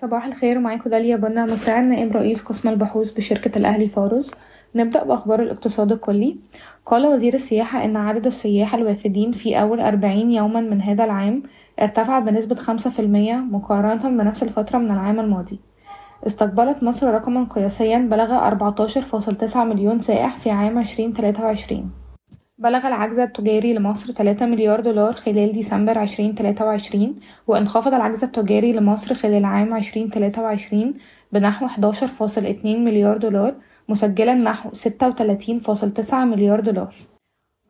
صباح الخير معاكم داليا بنا مساعد نائب رئيس قسم البحوث بشركة الأهلي فارس نبدأ بأخبار الاقتصاد الكلي. قال وزير السياحة إن عدد السياح الوافدين في أول أربعين يوما من هذا العام ارتفع بنسبة خمسة في المية مقارنة بنفس الفترة من العام الماضي. استقبلت مصر رقما قياسيا بلغ أربعتاشر فاصل تسعة مليون سائح في عام عشرين تلاتة وعشرين. بلغ العجز التجاري لمصر 3 مليار دولار خلال ديسمبر 2023 وانخفض العجز التجاري لمصر خلال عام 2023 بنحو 11.2 مليار دولار مسجلا نحو 36.9 مليار دولار.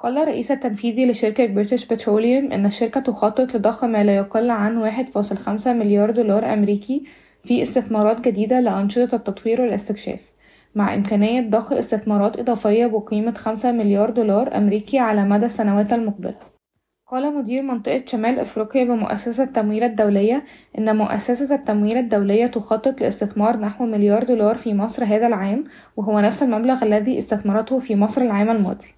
قال الرئيس التنفيذي لشركة بريتش بتروليوم إن الشركة تخطط لضخ ما لا يقل عن 1.5 مليار دولار أمريكي في استثمارات جديدة لأنشطة التطوير والإستكشاف. مع إمكانية ضخ استثمارات إضافية بقيمة خمسة مليار دولار أمريكي على مدى السنوات المقبلة. قال مدير منطقة شمال أفريقيا بمؤسسة التمويل الدولية إن مؤسسة التمويل الدولية تخطط لاستثمار نحو مليار دولار في مصر هذا العام وهو نفس المبلغ الذي استثمرته في مصر العام الماضي.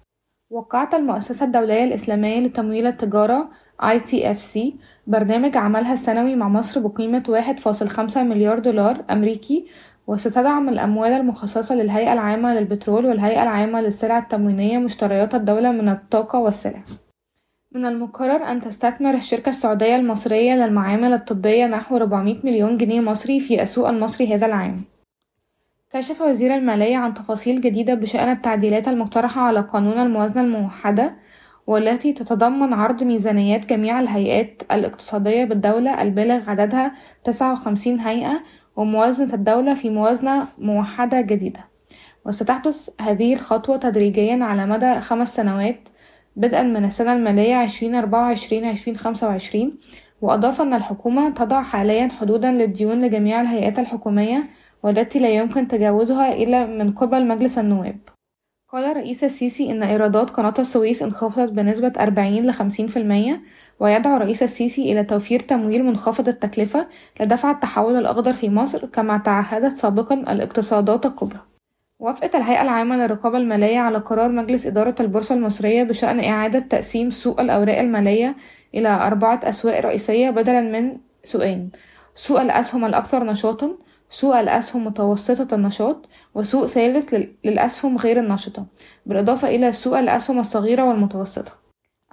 وقعت المؤسسة الدولية الإسلامية لتمويل التجارة ITFC برنامج عملها السنوي مع مصر بقيمة واحد فاصل خمسة مليار دولار أمريكي وستدعم الأموال المخصصة للهيئة العامة للبترول والهيئة العامة للسلع التموينية مشتريات الدولة من الطاقة والسلع. من المقرر أن تستثمر الشركة السعودية المصرية للمعامل الطبية نحو 400 مليون جنيه مصري في السوق المصري هذا العام. كشف وزير المالية عن تفاصيل جديدة بشأن التعديلات المقترحة على قانون الموازنة الموحدة والتي تتضمن عرض ميزانيات جميع الهيئات الاقتصادية بالدولة البالغ عددها 59 هيئة وموازنة الدولة في موازنة موحدة جديدة. وستحدث هذه الخطوة تدريجيا على مدى خمس سنوات بدءا من السنة المالية عشرين أربعة وعشرين عشرين خمسة وعشرين وأضاف أن الحكومة تضع حاليا حدودا للديون لجميع الهيئات الحكومية والتي لا يمكن تجاوزها إلا من قبل مجلس النواب. قال رئيس السيسي إن إيرادات قناة السويس انخفضت بنسبة أربعين لخمسين في المية ويدعو رئيس السيسي إلى توفير تمويل منخفض التكلفة لدفع التحول الأخضر في مصر كما تعهدت سابقا الاقتصادات الكبرى. وافقت الهيئة العامة للرقابة المالية على قرار مجلس إدارة البورصة المصرية بشأن إعادة تقسيم سوق الأوراق المالية إلى أربعة أسواق رئيسية بدلا من سوقين. سوق الأسهم الأكثر نشاطا سوق الأسهم متوسطة النشاط وسوق ثالث للأسهم غير النشطة بالإضافة إلى سوق الأسهم الصغيرة والمتوسطة.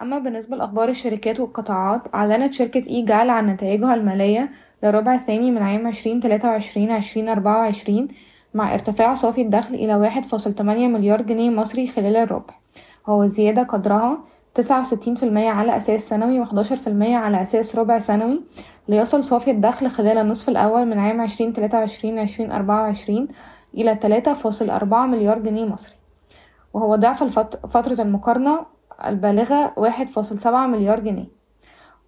أما بالنسبة لأخبار الشركات والقطاعات أعلنت شركة إي جال عن نتائجها المالية للربع الثاني من عام عشرين تلاتة وعشرين عشرين أربعة وعشرين مع ارتفاع صافي الدخل إلى واحد فاصل تمانية مليار جنيه مصري خلال الربع. وهو زيادة قدرها تسعة وستين في المية على أساس سنوي وحداشر في المية على أساس ربع سنوي ليصل صافي الدخل خلال النصف الأول من عام عشرين تلاتة وعشرين عشرين أربعة وعشرين إلى تلاتة فاصل أربعة مليار جنيه مصري وهو ضعف. فترة المقارنة البالغة واحد فاصل سبعة مليار جنيه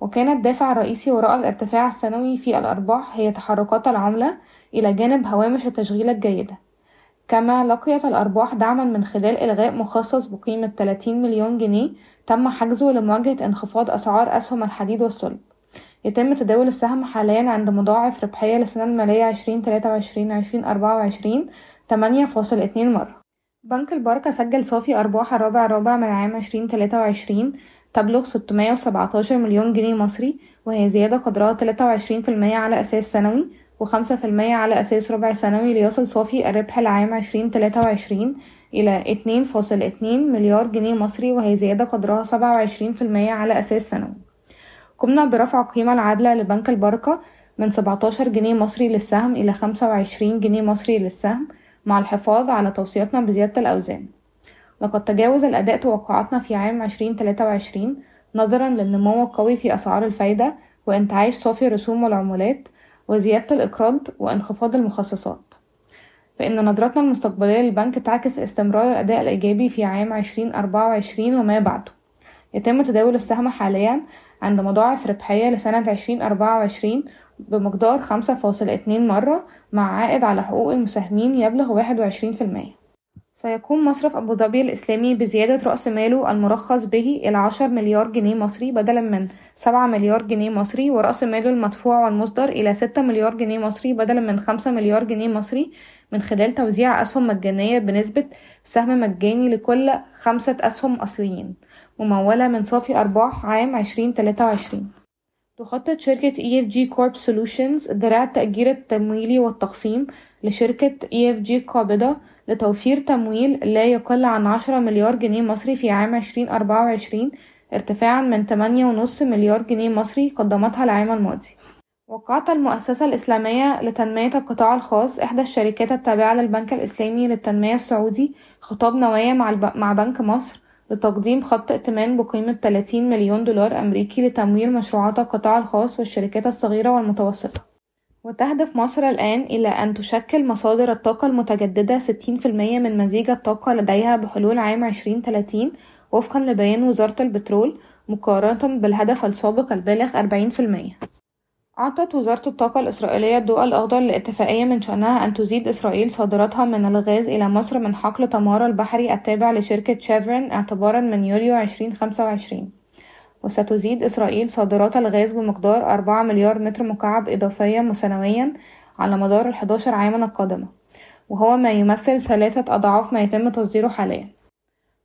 وكان الدافع الرئيسي وراء الارتفاع السنوي في الأرباح هي تحركات العملة إلى جانب هوامش التشغيل الجيدة كما لقيت الأرباح دعما من خلال إلغاء مخصص بقيمة 30 مليون جنيه تم حجزه لمواجهة انخفاض أسعار أسهم الحديد والصلب. يتم تداول السهم حاليا عند مضاعف ربحية للسنة المالية عشرين تلاتة وعشرين عشرين أربعة وعشرين تمانية فاصل اتنين مرة. بنك البركة سجل صافي أرباح الرابع الرابع من عام عشرين تلاتة وعشرين تبلغ ستمية وسبعتاشر مليون جنيه مصري وهي زيادة قدرها تلاتة وعشرين في المية على أساس سنوي وخمسة في المية على أساس ربع سنوي ليصل صافي الربح العام عشرين تلاتة وعشرين إلى اتنين فاصل اتنين مليار جنيه مصري وهي زيادة قدرها سبعة وعشرين في المية على أساس سنوي. قمنا برفع القيمة العادلة لبنك البركة من سبعتاشر جنيه مصري للسهم إلى خمسة وعشرين جنيه مصري للسهم مع الحفاظ على توصياتنا بزيادة الأوزان. لقد تجاوز الأداء توقعاتنا في عام عشرين تلاتة وعشرين نظرا للنمو القوي في أسعار الفايدة وإنتعاش صافي الرسوم والعمولات وزيادة الإقراض وانخفاض المخصصات. فإن نظرتنا المستقبلية للبنك تعكس استمرار الأداء الإيجابي في عام 2024 وما بعده. يتم تداول السهم حاليا عند مضاعف ربحية لسنة 2024 بمقدار 5.2 مرة مع عائد على حقوق المساهمين يبلغ 21% سيقوم مصرف أبو ظبي الإسلامي بزيادة رأس ماله المرخص به إلى 10 مليار جنيه مصري بدلا من 7 مليار جنيه مصري ورأس ماله المدفوع والمصدر إلى 6 مليار جنيه مصري بدلا من 5 مليار جنيه مصري من خلال توزيع أسهم مجانية بنسبة سهم مجاني لكل خمسة أسهم أصليين ممولة من صافي أرباح عام 2023 تخطط شركة EFG Corp Solutions ذراع التأجير التمويلي والتقسيم لشركة EFG قابضة لتوفير تمويل لا يقل عن عشرة مليار جنيه مصري في عام عشرين أربعة وعشرين ارتفاعا من تمانية ونص مليار جنيه مصري قدمتها العام الماضي. وقعت المؤسسة الإسلامية لتنمية القطاع الخاص إحدى الشركات التابعة للبنك الإسلامي للتنمية السعودي خطاب نوايا مع, الب... مع بنك مصر لتقديم خط ائتمان بقيمة 30 مليون دولار أمريكي لتمويل مشروعات القطاع الخاص والشركات الصغيرة والمتوسطة. وتهدف مصر الآن إلى أن تشكل مصادر الطاقة المتجددة 60% من مزيج الطاقة لديها بحلول عام 2030 وفقا لبيان وزارة البترول مقارنة بالهدف السابق البالغ 40% أعطت وزارة الطاقة الإسرائيلية الضوء الأخضر لاتفاقية من شأنها أن تزيد إسرائيل صادراتها من الغاز إلى مصر من حقل تمارا البحري التابع لشركة شيفرون اعتبارا من يوليو 2025 وستزيد إسرائيل صادرات الغاز بمقدار أربعة مليار متر مكعب إضافيا سنويا على مدار الحداشر عاما القادمة وهو ما يمثل ثلاثة أضعاف ما يتم تصديره حاليا.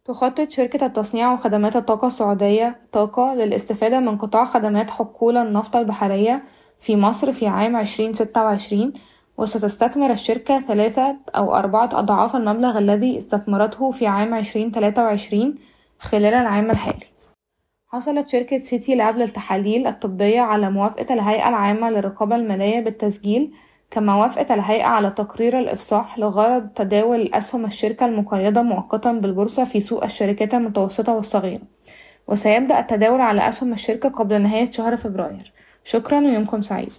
تخطط شركة التصنيع وخدمات الطاقة السعودية طاقة للاستفادة من قطاع خدمات حقول النفط البحرية في مصر في عام عشرين ستة وعشرين وستستثمر الشركة ثلاثة أو أربعة أضعاف المبلغ الذي استثمرته في عام عشرين تلاتة وعشرين خلال العام الحالي. حصلت شركة سيتي لاب للتحاليل الطبية على موافقة الهيئة العامة للرقابة المالية بالتسجيل كما وافقت الهيئة على تقرير الإفصاح لغرض تداول أسهم الشركة المقيدة مؤقتا بالبورصة في سوق الشركات المتوسطة والصغيرة. وسيبدأ التداول على أسهم الشركة قبل نهاية شهر فبراير. شكرا ويومكم سعيد.